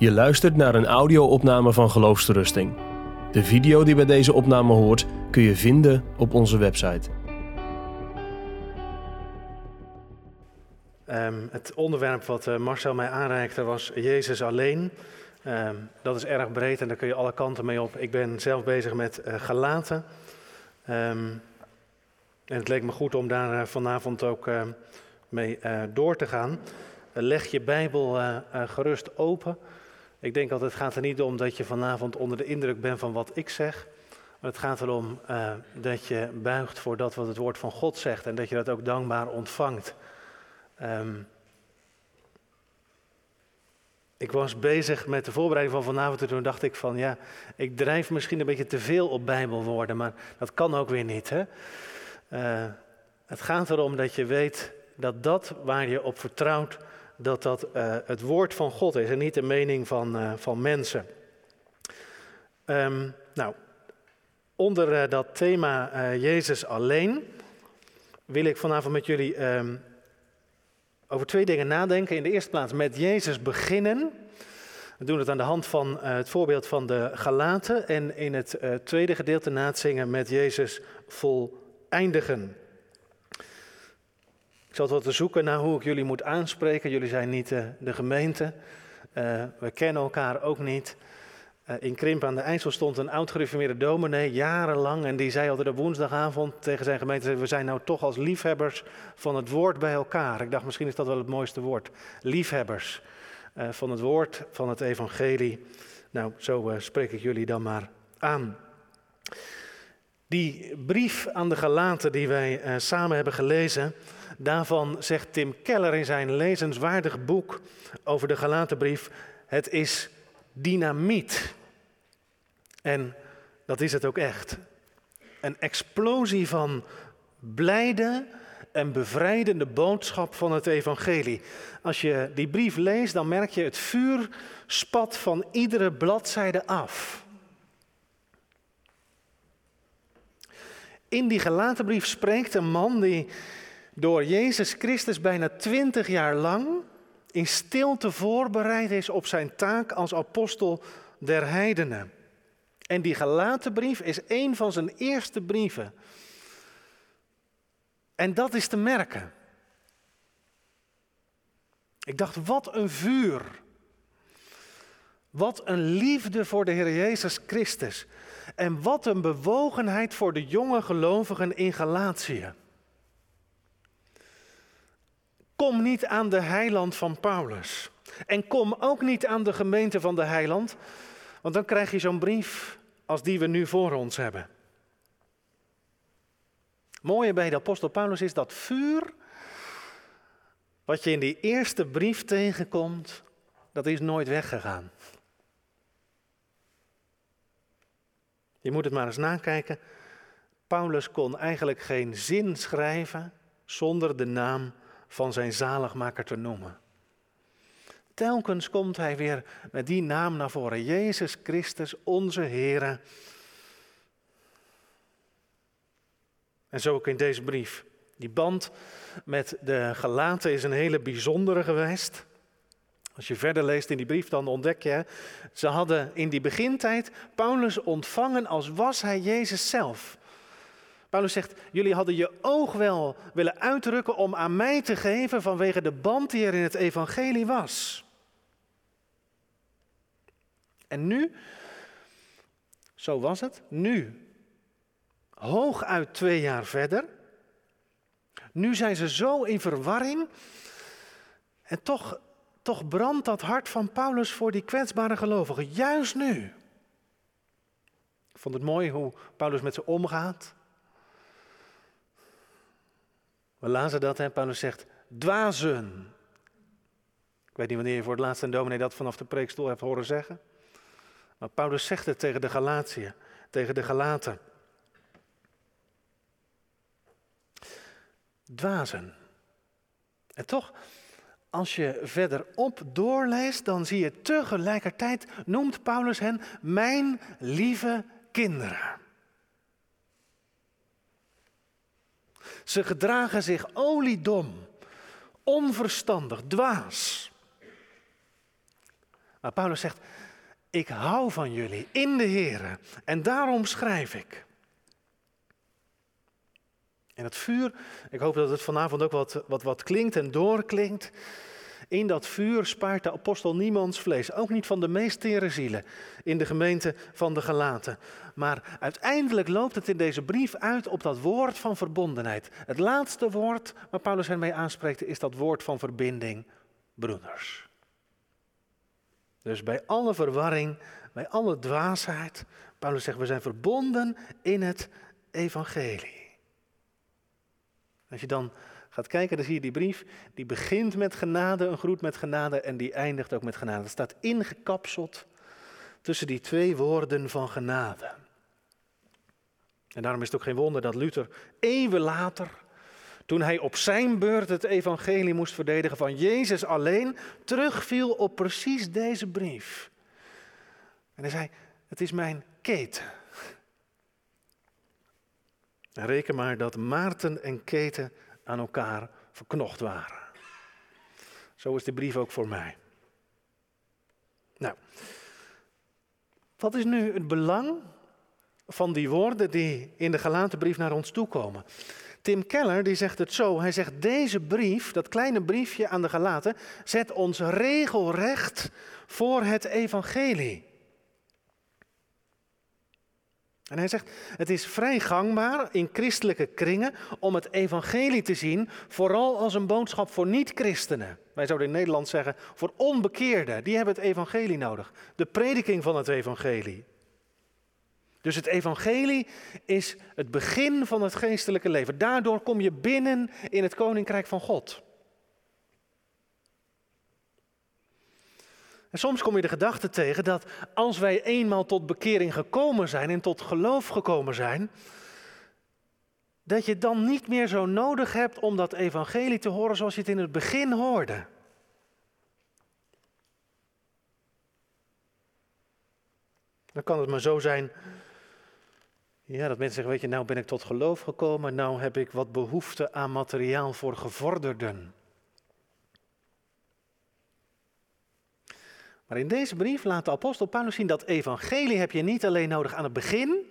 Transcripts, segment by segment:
Je luistert naar een audio-opname van Geloofsterusting. De video die bij deze opname hoort kun je vinden op onze website. Ehm, het onderwerp wat eh, Marcel mij aanreikte was Jezus alleen. Ehm, dat is erg breed en daar kun je alle kanten mee op. Ik ben zelf bezig met uh, Galaten. Ehm, en het leek me goed om daar eh, vanavond ook mee door te gaan. leg je Bijbel gerust open. Ik denk dat het gaat er niet om dat je vanavond onder de indruk bent van wat ik zeg. Maar het gaat erom uh, dat je buigt voor dat wat het woord van God zegt. En dat je dat ook dankbaar ontvangt. Um, ik was bezig met de voorbereiding van vanavond en toen dacht ik van ja, ik drijf misschien een beetje te veel op Bijbelwoorden, maar dat kan ook weer niet. Hè? Uh, het gaat erom dat je weet dat dat waar je op vertrouwt, dat dat uh, het woord van God is en niet de mening van, uh, van mensen. Um, nou, onder uh, dat thema Jezus alleen wil ik vanavond met jullie um, over twee dingen nadenken. In de eerste plaats met Jezus beginnen. We doen het aan de hand van het voorbeeld van de Galaten. En in het tweede gedeelte na het zingen met Jezus voleindigen. Ik zat wat te zoeken naar hoe ik jullie moet aanspreken. Jullie zijn niet uh, de gemeente. Uh, we kennen elkaar ook niet. Uh, in Krimp aan de IJssel stond een oud-gereformeerde dominee, jarenlang. En die zei altijd op woensdagavond tegen zijn gemeente: We zijn nou toch als liefhebbers van het woord bij elkaar. Ik dacht, misschien is dat wel het mooiste woord. Liefhebbers van het woord, van het evangelie. Nou, zo spreek ik jullie dan maar aan. Die brief aan de Galaten die wij samen hebben gelezen. Daarvan zegt Tim Keller in zijn lezenswaardig boek over de Galatenbrief: het is dynamiet. En dat is het ook echt. Een explosie van blijde en bevrijdende boodschap van het evangelie. Als je die brief leest, dan merk je het vuur spat van iedere bladzijde af. In die gelaten brief spreekt een man die door Jezus Christus bijna twintig jaar lang in stilte voorbereid is op zijn taak als apostel der heidenen. En die gelaten brief is een van zijn eerste brieven. En dat is te merken. Ik dacht, wat een vuur. Wat een liefde voor de Heer Jezus Christus. En wat een bewogenheid voor de jonge gelovigen in Galatië. Kom niet aan de heiland van Paulus. En kom ook niet aan de gemeente van de heiland, want dan krijg je zo'n brief als die we nu voor ons hebben. mooie bij de apostel Paulus is dat vuur, wat je in die eerste brief tegenkomt, dat is nooit weggegaan. Je moet het maar eens nakijken. Paulus kon eigenlijk geen zin schrijven zonder de naam van zijn zaligmaker te noemen. Telkens komt hij weer met die naam naar voren. Jezus Christus, onze Heer. En zo ook in deze brief. Die band met de gelaten is een hele bijzondere geweest. Als je verder leest in die brief, dan ontdek je, ze hadden in die begintijd Paulus ontvangen als was hij Jezus zelf. Paulus zegt, jullie hadden je oog wel willen uitdrukken om aan mij te geven vanwege de band die er in het evangelie was. En nu, zo was het, nu, hooguit twee jaar verder, nu zijn ze zo in verwarring en toch, toch brandt dat hart van Paulus voor die kwetsbare gelovigen, juist nu. Ik vond het mooi hoe Paulus met ze omgaat. We lazen dat en Paulus zegt, dwazen. Ik weet niet wanneer je voor het laatst een dominee dat vanaf de preekstoel hebt horen zeggen. Maar Paulus zegt het tegen de Galatië, tegen de Galaten. Dwazen. En toch, als je verderop doorleest, dan zie je tegelijkertijd, noemt Paulus hen mijn lieve kinderen. Ze gedragen zich oliedom, onverstandig, dwaas. Maar Paulus zegt, ik hou van jullie in de Heer en daarom schrijf ik. En het vuur, ik hoop dat het vanavond ook wat, wat, wat klinkt en doorklinkt. In dat vuur spaart de apostel niemands vlees, ook niet van de meest tere zielen in de gemeente van de Gelaten. Maar uiteindelijk loopt het in deze brief uit op dat woord van verbondenheid. Het laatste woord waar Paulus hen mee aanspreekt is dat woord van verbinding, broeders. Dus bij alle verwarring, bij alle dwaasheid, Paulus zegt we zijn verbonden in het evangelie. Als je dan gaat kijken, dan zie je die brief, die begint met genade, een groet met genade en die eindigt ook met genade. Het staat ingekapseld tussen die twee woorden van genade. En daarom is het ook geen wonder dat Luther eeuwen later, toen hij op zijn beurt het evangelie moest verdedigen van Jezus alleen, terugviel op precies deze brief. En hij zei, het is mijn keten. reken maar dat Maarten en Keten aan elkaar verknocht waren. Zo is de brief ook voor mij. Nou, wat is nu het belang van die woorden die in de gelaten brief naar ons toe komen? Tim Keller die zegt het zo. Hij zegt deze brief, dat kleine briefje aan de gelaten, zet ons regelrecht voor het evangelie. En hij zegt, het is vrij gangbaar in christelijke kringen om het evangelie te zien, vooral als een boodschap voor niet-christenen. Wij zouden in Nederland zeggen, voor onbekeerden, die hebben het evangelie nodig. De prediking van het evangelie. Dus het evangelie is het begin van het geestelijke leven. Daardoor kom je binnen in het koninkrijk van God. En soms kom je de gedachte tegen dat als wij eenmaal tot bekering gekomen zijn en tot geloof gekomen zijn, dat je dan niet meer zo nodig hebt om dat evangelie te horen zoals je het in het begin hoorde. Dan kan het maar zo zijn ja, dat mensen zeggen, weet je, nou ben ik tot geloof gekomen, nou heb ik wat behoefte aan materiaal voor gevorderden. Maar in deze brief laat de apostel Paulus zien dat evangelie heb je niet alleen nodig aan het begin.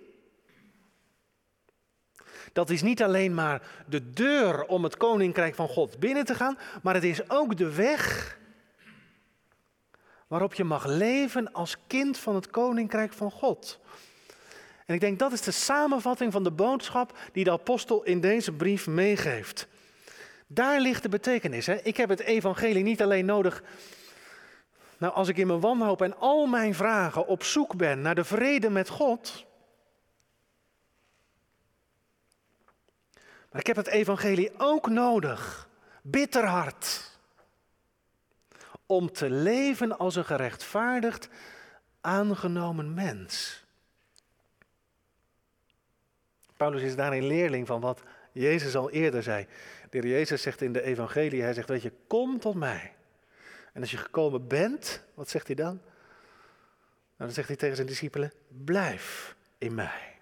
Dat is niet alleen maar de deur om het koninkrijk van God binnen te gaan, maar het is ook de weg waarop je mag leven als kind van het koninkrijk van God. En ik denk dat is de samenvatting van de boodschap die de apostel in deze brief meegeeft. Daar ligt de betekenis. Hè? Ik heb het evangelie niet alleen nodig nou, als ik in mijn wanhoop en al mijn vragen op zoek ben naar de vrede met God. Maar ik heb het evangelie ook nodig, bitter hard, om te leven als een gerechtvaardigd, aangenomen mens. Paulus is daarin leerling van wat Jezus al eerder zei. De heer Jezus zegt in de evangelie, hij zegt, weet je, kom tot mij. En als je gekomen bent, wat zegt hij dan? Nou, dan zegt hij tegen zijn discipelen, blijf in mij.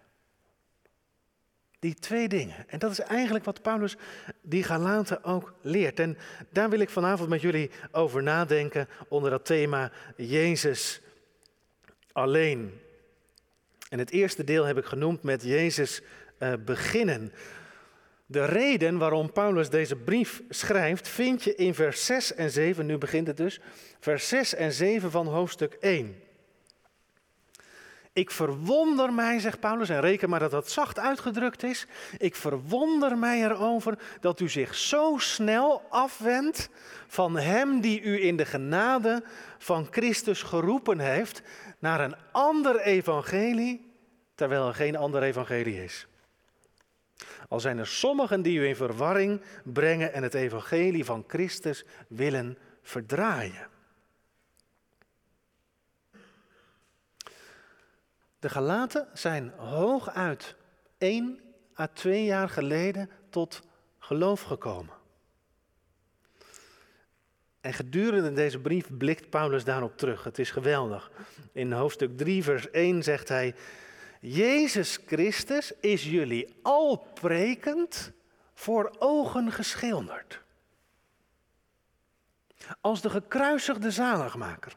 Die twee dingen. En dat is eigenlijk wat Paulus die Galaten ook leert. En daar wil ik vanavond met jullie over nadenken onder dat thema Jezus alleen. En het eerste deel heb ik genoemd met Jezus uh, beginnen. De reden waarom Paulus deze brief schrijft, vind je in vers 6 en 7, nu begint het dus, vers 6 en 7 van hoofdstuk 1. Ik verwonder mij, zegt Paulus, en reken maar dat dat zacht uitgedrukt is. Ik verwonder mij erover dat u zich zo snel afwendt van Hem die u in de genade van Christus geroepen heeft naar een ander evangelie, terwijl er geen ander evangelie is. Al zijn er sommigen die u in verwarring brengen en het evangelie van Christus willen verdraaien. De Galaten zijn hooguit één à twee jaar geleden tot geloof gekomen. En gedurende deze brief blikt Paulus daarop terug. Het is geweldig. In hoofdstuk 3, vers 1 zegt hij: Jezus Christus is jullie al prekend voor ogen geschilderd. Als de gekruisigde zaligmaker.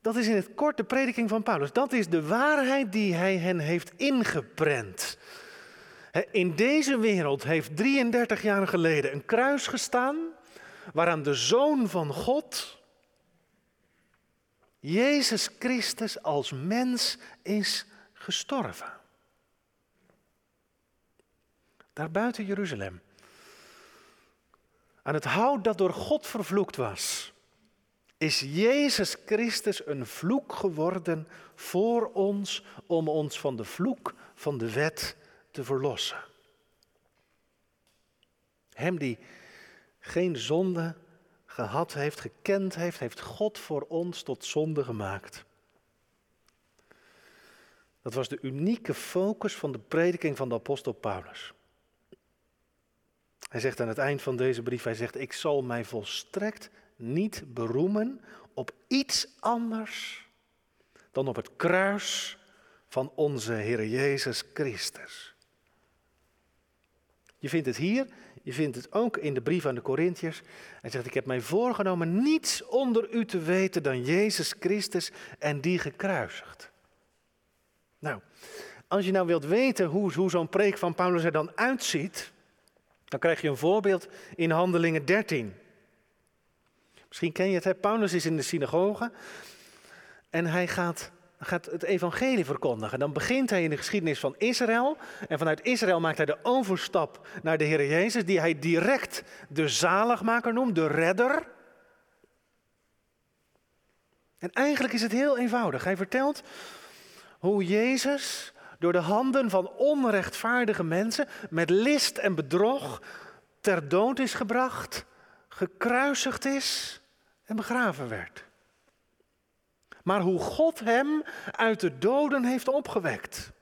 Dat is in het kort de prediking van Paulus. Dat is de waarheid die hij hen heeft ingeprent. In deze wereld heeft 33 jaar geleden een kruis gestaan waaraan de Zoon van God Jezus Christus als mens is gestorven. Daar buiten Jeruzalem. Aan het hout dat door God vervloekt was, is Jezus Christus een vloek geworden voor ons om ons van de vloek van de wet te verlossen. Hem die geen zonde gehad heeft, gekend heeft, heeft God voor ons tot zonde gemaakt. Dat was de unieke focus van de prediking van de apostel Paulus. Hij zegt aan het eind van deze brief, hij zegt, ik zal mij volstrekt niet beroemen op iets anders dan op het kruis van onze Heer Jezus Christus. Je vindt het hier, je vindt het ook in de brief aan de Corinthiërs. Hij zegt, ik heb mij voorgenomen niets onder u te weten dan Jezus Christus en die gekruisigd. Nou, als je nou wilt weten hoe, zo'n preek van Paulus er dan uitziet, dan krijg je een voorbeeld in Handelingen 13. Misschien ken je het? Paulus is in de synagoge en hij gaat, gaat het evangelie verkondigen. Dan begint hij in de geschiedenis van Israël en vanuit Israël maakt hij de overstap naar de Heer Jezus, die hij direct de zaligmaker noemt, de redder. En eigenlijk is het heel eenvoudig. Hij vertelt hoe Jezus door de handen van onrechtvaardige mensen met list en bedrog ter dood is gebracht, gekruisigd is en begraven werd. Maar hoe God hem uit de doden heeft opgewekt.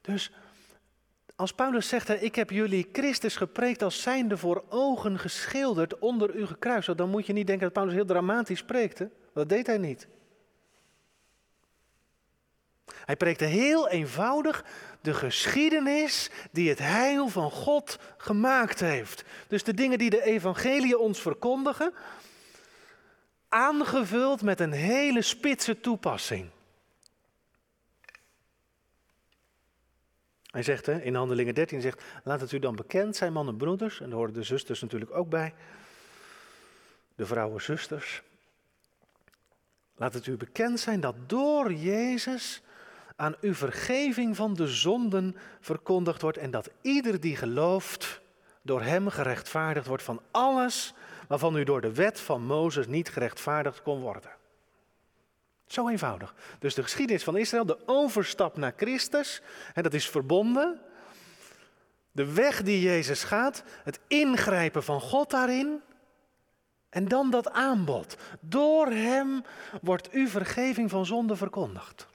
Dus als Paulus zegt, ik heb jullie Christus gepreekt als zijnde voor ogen geschilderd onder u gekruisigd, dan moet je niet denken dat Paulus heel dramatisch spreekte. Dat deed hij niet. Hij preekte heel eenvoudig de geschiedenis die het heil van God gemaakt heeft. Dus de dingen die de evangelie ons verkondigen, aangevuld met een hele spitse toepassing. Hij zegt hè, in Handelingen 13, zegt, laat het u dan bekend zijn, mannen en broeders, en daar horen de zusters natuurlijk ook bij, de vrouwen zusters. Laat het u bekend zijn dat door Jezus aan u vergeving van de zonden verkondigd wordt en dat ieder die gelooft door hem gerechtvaardigd wordt van alles waarvan u door de wet van Mozes niet gerechtvaardigd kon worden. Zo eenvoudig. Dus de geschiedenis van Israël, de overstap naar Christus, en dat is verbonden. De weg die Jezus gaat, het ingrijpen van God daarin. En dan dat aanbod. Door hem wordt u vergeving van zonde verkondigd.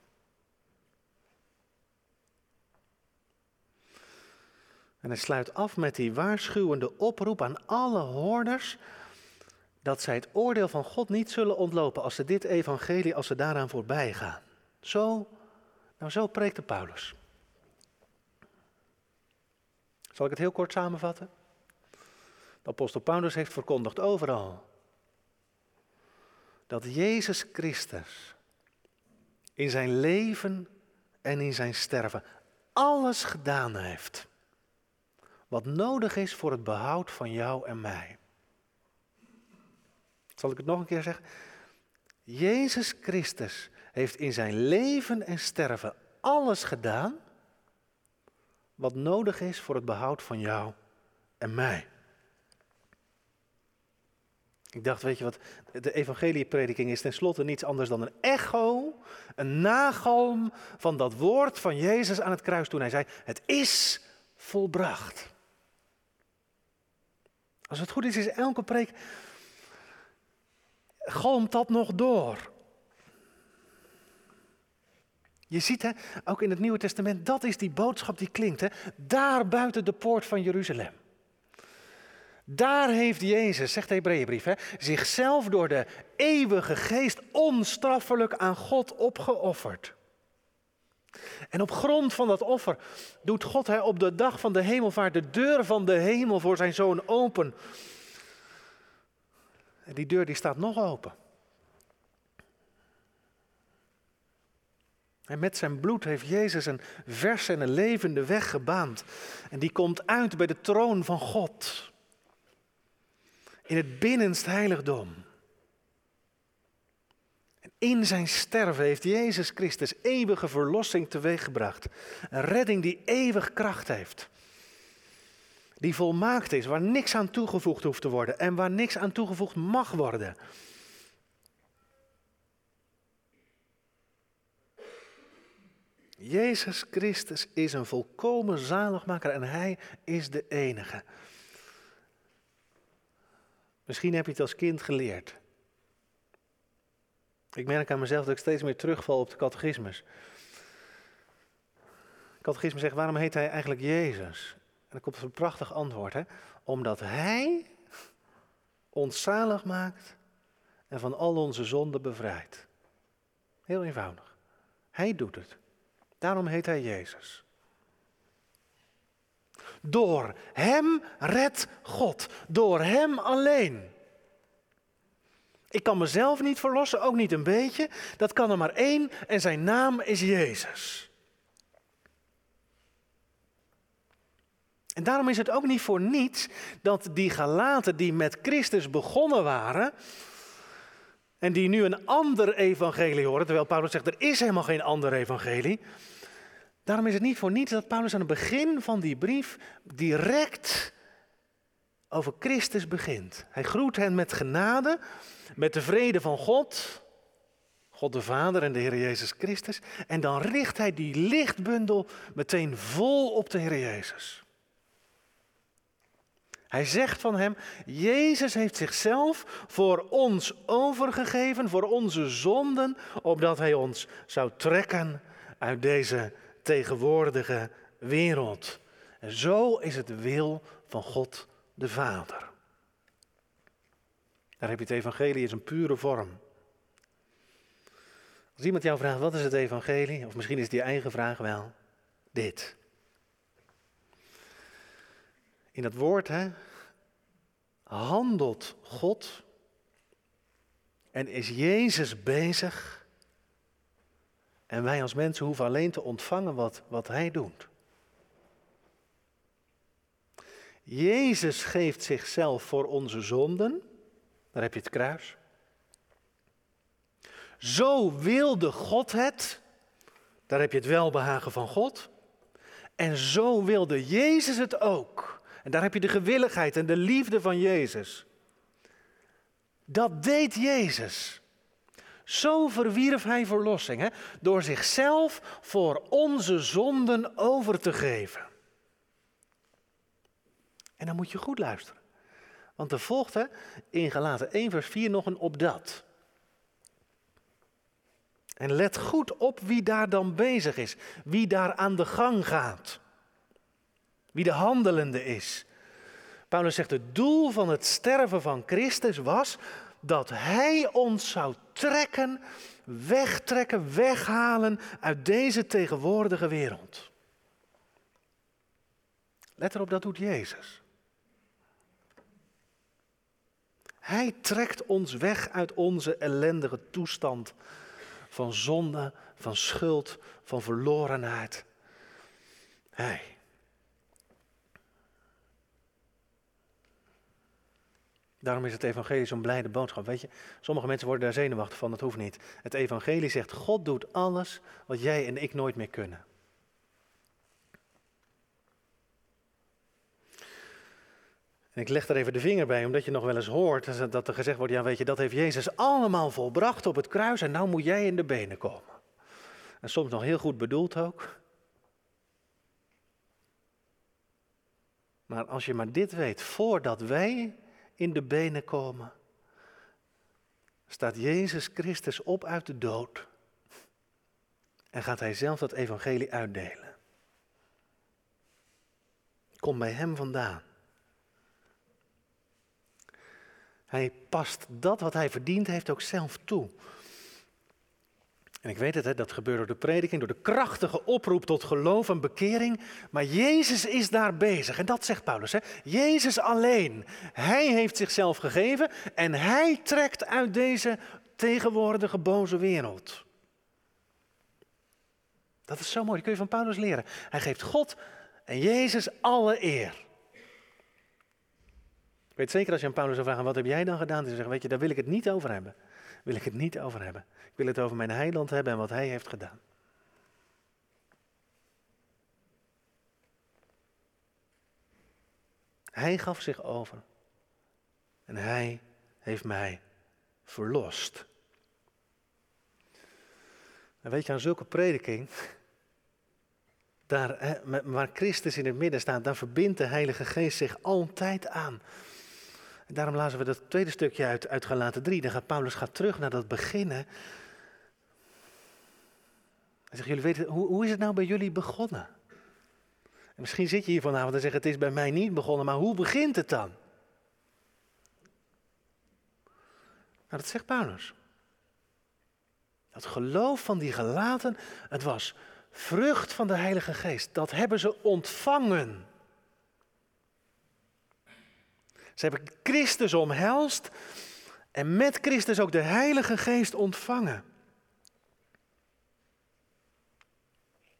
En hij sluit af met die waarschuwende oproep aan alle hoorders dat zij het oordeel van God niet zullen ontlopen als ze dit evangelie, als ze daaraan voorbij gaan. Zo, nou zo preekte Paulus. Zal ik het heel kort samenvatten? De apostel Paulus heeft verkondigd overal dat Jezus Christus in zijn leven en in zijn sterven alles gedaan heeft wat nodig is voor het behoud van jou en mij. Zal ik het nog een keer zeggen? Jezus Christus heeft in zijn leven en sterven alles gedaan wat nodig is voor het behoud van jou en mij. Ik dacht, weet je wat, de evangelieprediking is tenslotte niets anders dan een echo, een nagalm van dat woord van Jezus aan het kruis toen hij zei, het is volbracht. Als het goed is, is elke preek. Galmt dat nog door. Je ziet hè, ook in het Nieuwe Testament, dat is die boodschap die klinkt. Hè, daar buiten de poort van Jeruzalem. Daar heeft Jezus, zegt de Hebreeënbrief, hè, zichzelf door de eeuwige geest onstraffelijk aan God opgeofferd. En op grond van dat offer doet God hij op de dag van de hemelvaart de deur van de hemel voor zijn zoon open. Die deur die staat nog open. En met zijn bloed heeft Jezus een verse en een levende weg gebaand. En die komt uit bij de troon van God. In het binnenst heiligdom. En in zijn sterven heeft Jezus Christus eeuwige verlossing teweeggebracht. Een redding die eeuwig kracht heeft. Die volmaakt is, waar niks aan toegevoegd hoeft te worden en waar niks aan toegevoegd mag worden. Jezus Christus is een volkomen zaligmaker en Hij is de enige. Misschien heb je het als kind geleerd. Ik merk aan mezelf dat ik steeds meer terugval op de catechismus. De catechismus zegt, waarom heet hij eigenlijk Jezus? Dan komt een prachtig antwoord, hè? Omdat Hij ons zalig maakt en van al onze zonden bevrijdt. Heel eenvoudig. Hij doet het. Daarom heet hij Jezus. Door Hem redt God. Door Hem alleen. Ik kan mezelf niet verlossen, ook niet een beetje. Dat kan er maar één en zijn naam is Jezus. En daarom is het ook niet voor niets dat die Galaten die met Christus begonnen waren, en die nu een ander evangelie horen, terwijl Paulus zegt er is helemaal geen ander evangelie. Daarom is het niet voor niets dat Paulus aan het begin van die brief direct over Christus begint. Hij groet hen met genade, met de vrede van God, God de Vader en de Heer Jezus Christus. En dan richt hij die lichtbundel meteen vol op de Heer Jezus. Hij zegt van hem, Jezus heeft zichzelf voor ons overgegeven, voor onze zonden, opdat hij ons zou trekken uit deze tegenwoordige wereld. En zo is het wil van God de Vader. Daar heb je het evangelie is een pure vorm. Als iemand jou vraagt wat is het evangelie, of misschien is je eigen vraag wel, dit. In dat woord hè, handelt God en is Jezus bezig. En wij als mensen hoeven alleen te ontvangen wat, wat Hij doet. Jezus geeft zichzelf voor onze zonden. Daar heb je het kruis. Zo wilde God het. Daar heb je het welbehagen van God. En zo wilde Jezus het ook. En daar heb je de gewilligheid en de liefde van Jezus. Dat deed Jezus. Zo verwierf hij verlossing, hè? door zichzelf voor onze zonden over te geven. En dan moet je goed luisteren. Want er volgt hè, in Galaten 1 vers 4 nog een opdat. En let goed op wie daar dan bezig is, wie daar aan de gang gaat. Wie de handelende is. Paulus zegt, het doel van het sterven van Christus was dat Hij ons zou trekken, wegtrekken, weghalen uit deze tegenwoordige wereld. Let erop, dat doet Jezus. Hij trekt ons weg uit onze ellendige toestand van zonde, van schuld, van verlorenheid. Hij. Daarom is het evangelie zo'n blijde boodschap. Weet je, sommige mensen worden daar zenuwachtig van, dat hoeft niet. Het evangelie zegt, God doet alles wat jij en ik nooit meer kunnen. En ik leg daar even de vinger bij, omdat je nog wel eens hoort dat er gezegd wordt, ja weet je, dat heeft Jezus allemaal volbracht op het kruis en nou moet jij in de benen komen. En soms nog heel goed bedoeld ook. Maar als je maar dit weet, voordat wij in de benen komen, staat Jezus Christus op uit de dood en gaat hij zelf dat evangelie uitdelen. Kom bij hem vandaan. Hij past dat wat hij verdiend heeft ook zelf toe. En ik weet het, hè, dat gebeurt door de prediking, door de krachtige oproep tot geloof en bekering. Maar Jezus is daar bezig. En dat zegt Paulus. Hè. Jezus alleen. Hij heeft zichzelf gegeven en hij trekt uit deze tegenwoordige boze wereld. Dat is zo mooi, dat kun je van Paulus leren. Hij geeft God en Jezus alle eer. Ik weet zeker als je aan Paulus zou vragen, wat heb jij dan gedaan? Dan zeggen, weet je, daar wil ik het niet over hebben. Wil ik het niet over hebben. Wil het over mijn heiland hebben en wat hij heeft gedaan. Hij gaf zich over. En hij heeft mij verlost. En weet je, aan zulke prediking, daar, waar Christus in het midden staat, daar verbindt de Heilige Geest zich altijd aan. En daarom lazen we dat tweede stukje uit, uit Galaten 3. Dan gaat Paulus gaat terug naar dat beginnen. Zegt, jullie weten, hoe, hoe is het nou bij jullie begonnen? En misschien zit je hier vanavond en zegt, het is bij mij niet begonnen, maar hoe begint het dan? Nou, dat zegt Paulus. Dat geloof van die gelaten, het was vrucht van de Heilige Geest. Dat hebben ze ontvangen. Ze hebben Christus omhelst en met Christus ook de Heilige Geest ontvangen.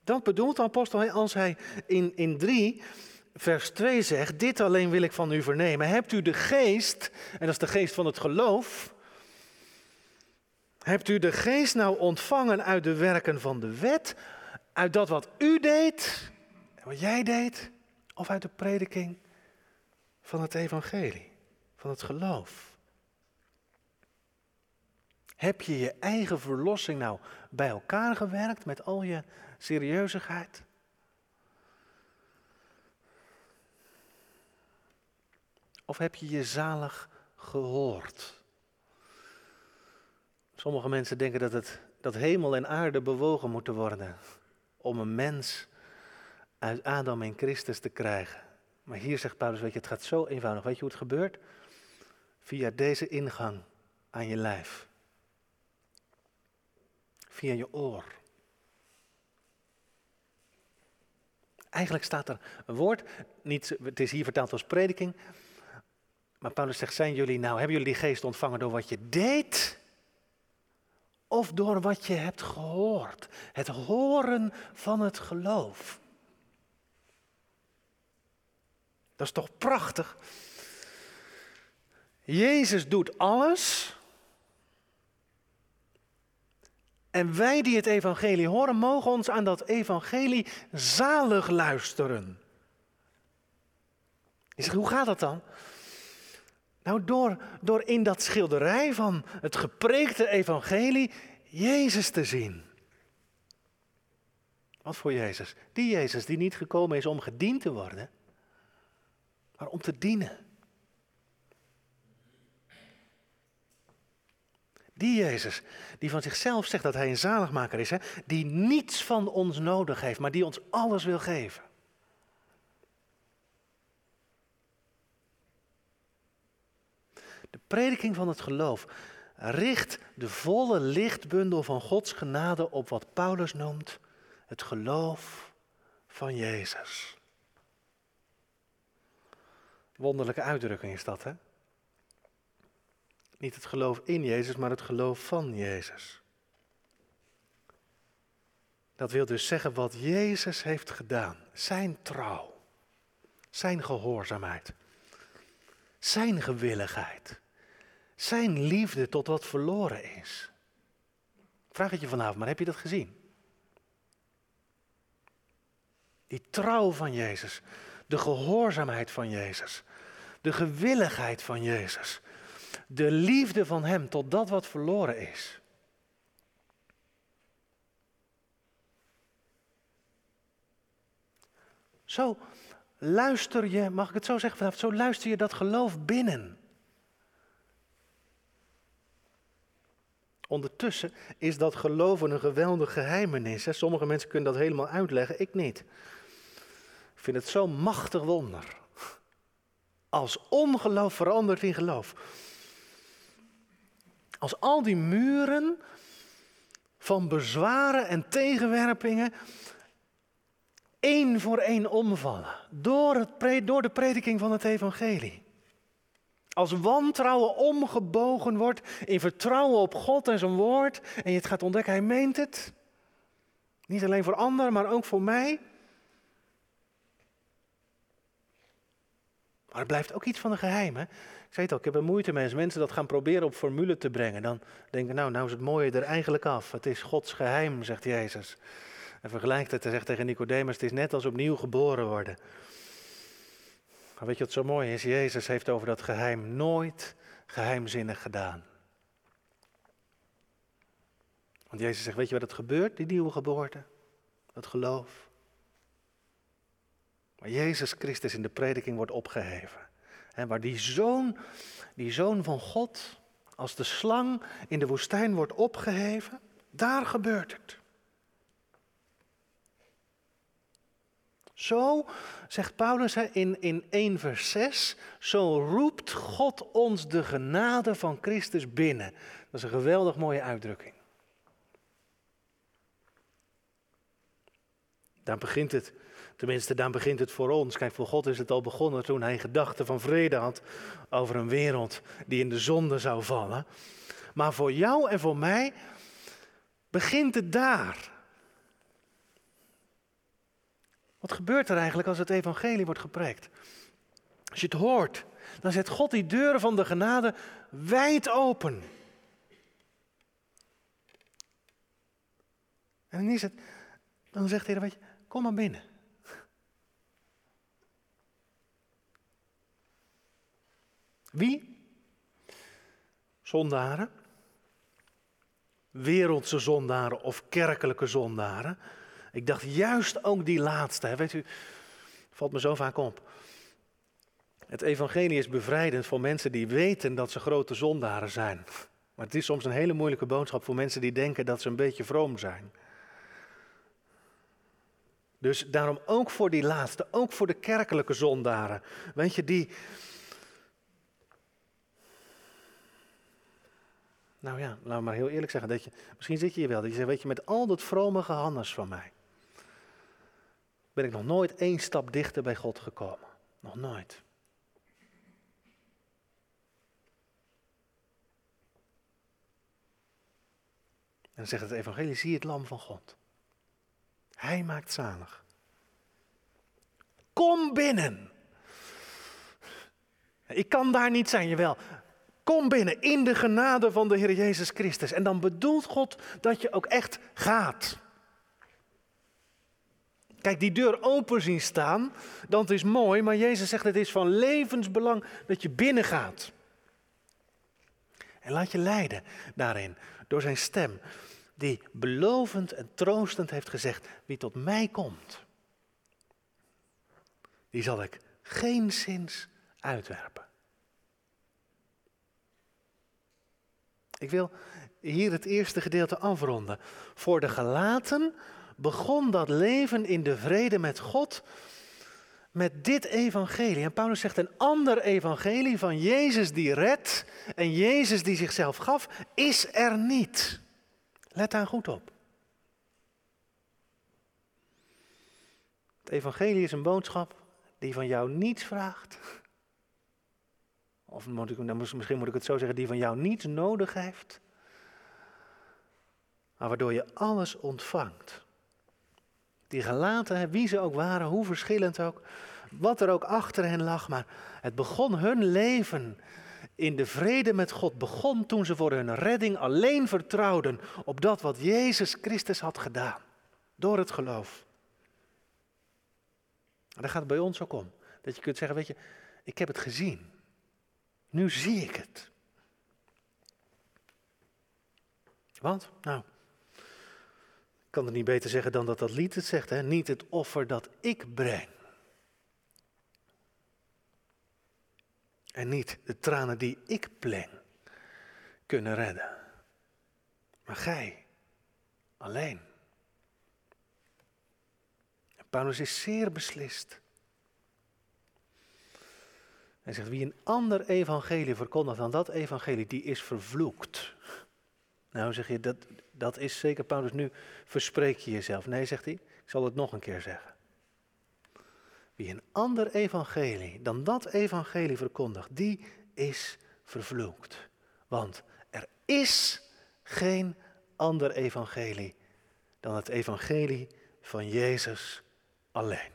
Dat bedoelt de apostel als hij in, in 3, vers 2 zegt, dit alleen wil ik van u vernemen. Hebt u de geest, en dat is de geest van het geloof, hebt u de geest nou ontvangen uit de werken van de wet, uit dat wat u deed, wat jij deed, of uit de prediking van het evangelie, van het geloof? Heb je je eigen verlossing nou bij elkaar gewerkt met al je serieuzigheid? Of heb je je zalig gehoord? Sommige mensen denken dat, het, dat hemel en aarde bewogen moeten worden om een mens uit Adam en Christus te krijgen. Maar hier zegt Paulus, weet je, het gaat zo eenvoudig. Weet je hoe het gebeurt? Via deze ingang aan je lijf. Via je oor. Eigenlijk staat er een woord, niet, het is hier vertaald als prediking. Maar Paulus zegt, zijn jullie nou, hebben jullie die geest ontvangen door wat je deed? Of door wat je hebt gehoord? Het horen van het geloof. Dat is toch prachtig? Jezus doet alles. En wij die het evangelie horen, mogen ons aan dat evangelie zalig luisteren. Je zegt, hoe gaat dat dan? Nou, door, door in dat schilderij van het gepreekte evangelie Jezus te zien. Wat voor Jezus? Die Jezus die niet gekomen is om gediend te worden, maar om te dienen. Die Jezus, die van zichzelf zegt dat hij een zaligmaker is, hè? die niets van ons nodig heeft, maar die ons alles wil geven. De prediking van het geloof richt de volle lichtbundel van Gods genade op wat Paulus noemt het geloof van Jezus. Wonderlijke uitdrukking is dat, hè? Niet het geloof in Jezus, maar het geloof van Jezus. Dat wil dus zeggen wat Jezus heeft gedaan. Zijn trouw, zijn gehoorzaamheid, zijn gewilligheid, zijn liefde tot wat verloren is. Vraag het je vanavond, maar heb je dat gezien? Die trouw van Jezus, de gehoorzaamheid van Jezus, de gewilligheid van Jezus, de liefde van Hem tot dat wat verloren is. Zo luister je, mag ik het zo zeggen vanavond, zo luister je dat geloof binnen. Ondertussen is dat geloven een geweldig geheimenis. Hè? Sommige mensen kunnen dat helemaal uitleggen, ik niet. Ik vind het zo'n machtig wonder. Als ongeloof verandert in geloof. Als al die muren van bezwaren en tegenwerpingen één voor één omvallen. Door, het, door de prediking van het evangelie. Als wantrouwen omgebogen wordt in vertrouwen op God en zijn woord. En je het gaat ontdekken, hij meent het. Niet alleen voor anderen, maar ook voor mij. Maar het blijft ook iets van een geheim. Hè? Ik zei het al, ik heb er moeite mee als mensen dat gaan proberen op formule te brengen. Dan denken nou, nou is het mooie er eigenlijk af. Het is Gods geheim, zegt Jezus. En vergelijkt het, hij zegt tegen Nicodemus, het is net als opnieuw geboren worden. Maar weet je wat zo mooi is? Jezus heeft over dat geheim nooit geheimzinnig gedaan. Want Jezus zegt, weet je wat het gebeurt, die nieuwe geboorte? Dat geloof. Maar Jezus Christus in de prediking wordt opgeheven. En waar die zoon, die zoon van God, als de slang in de woestijn wordt opgeheven, daar gebeurt het. Zo, zegt Paulus in, in 1 vers 6, zo roept God ons de genade van Christus binnen. Dat is een geweldig mooie uitdrukking. Daar begint het, tenminste daar begint het voor ons. Kijk, voor God is het al begonnen toen hij gedachten van vrede had over een wereld die in de zonde zou vallen. Maar voor jou en voor mij begint het daar. Wat gebeurt er eigenlijk als het evangelie wordt gepreekt? Als je het hoort, dan zet God die deuren van de genade wijd open. En dan is het, dan zegt hij, weet je, kom maar binnen. Wie? Zondaren. Wereldse zondaren of kerkelijke zondaren. Ik dacht juist ook die laatste. Weet u, valt me zo vaak op. Het evangelie is bevrijdend voor mensen die weten dat ze grote zondaren zijn. Maar het is soms een hele moeilijke boodschap voor mensen die denken dat ze een beetje vroom zijn. Dus daarom ook voor die laatste, ook voor de kerkelijke zondaren. Weet je, die. Nou ja, laat me maar heel eerlijk zeggen. Dat je, misschien zit je hier wel. Dat je zegt, weet je, met al dat vrome gehannes van mij ben ik nog nooit één stap dichter bij God gekomen. Nog nooit. En dan zegt het evangelie, zie het lam van God. Hij maakt zalig. Kom binnen. Ik kan daar niet zijn, jawel. Kom binnen in de genade van de Heer Jezus Christus. En dan bedoelt God dat je ook echt gaat. Kijk, die deur open zien staan, dat is mooi, maar Jezus zegt het is van levensbelang dat je binnengaat. En laat je leiden daarin door zijn stem, die belovend en troostend heeft gezegd, wie tot mij komt, die zal ik geen zins uitwerpen. Ik wil hier het eerste gedeelte afronden. Voor de gelaten begon dat leven in de vrede met God met dit evangelie. En Paulus zegt een ander evangelie van Jezus die redt en Jezus die zichzelf gaf, is er niet. Let daar goed op. Het evangelie is een boodschap die van jou niets vraagt. Of misschien moet ik het zo zeggen, die van jou niets nodig heeft. Maar waardoor je alles ontvangt. Die gelaten, wie ze ook waren, hoe verschillend ook, wat er ook achter hen lag, maar het begon hun leven in de vrede met God, begon toen ze voor hun redding alleen vertrouwden op dat wat Jezus Christus had gedaan, door het geloof. En daar gaat het bij ons ook om, dat je kunt zeggen, weet je, ik heb het gezien, nu zie ik het. Want, nou, kan het niet beter zeggen dan dat dat lied het zegt. Hè? Niet het offer dat ik breng. En niet de tranen die ik pleng kunnen redden. Maar gij, alleen. En Paulus is zeer beslist. Hij zegt, wie een ander evangelie verkondigt dan dat evangelie, die is vervloekt. Nou zeg je, dat, dat is zeker Paulus, nu verspreek je jezelf. Nee, zegt hij, ik zal het nog een keer zeggen. Wie een ander evangelie dan dat evangelie verkondigt, die is vervloekt. Want er is geen ander evangelie dan het evangelie van Jezus alleen.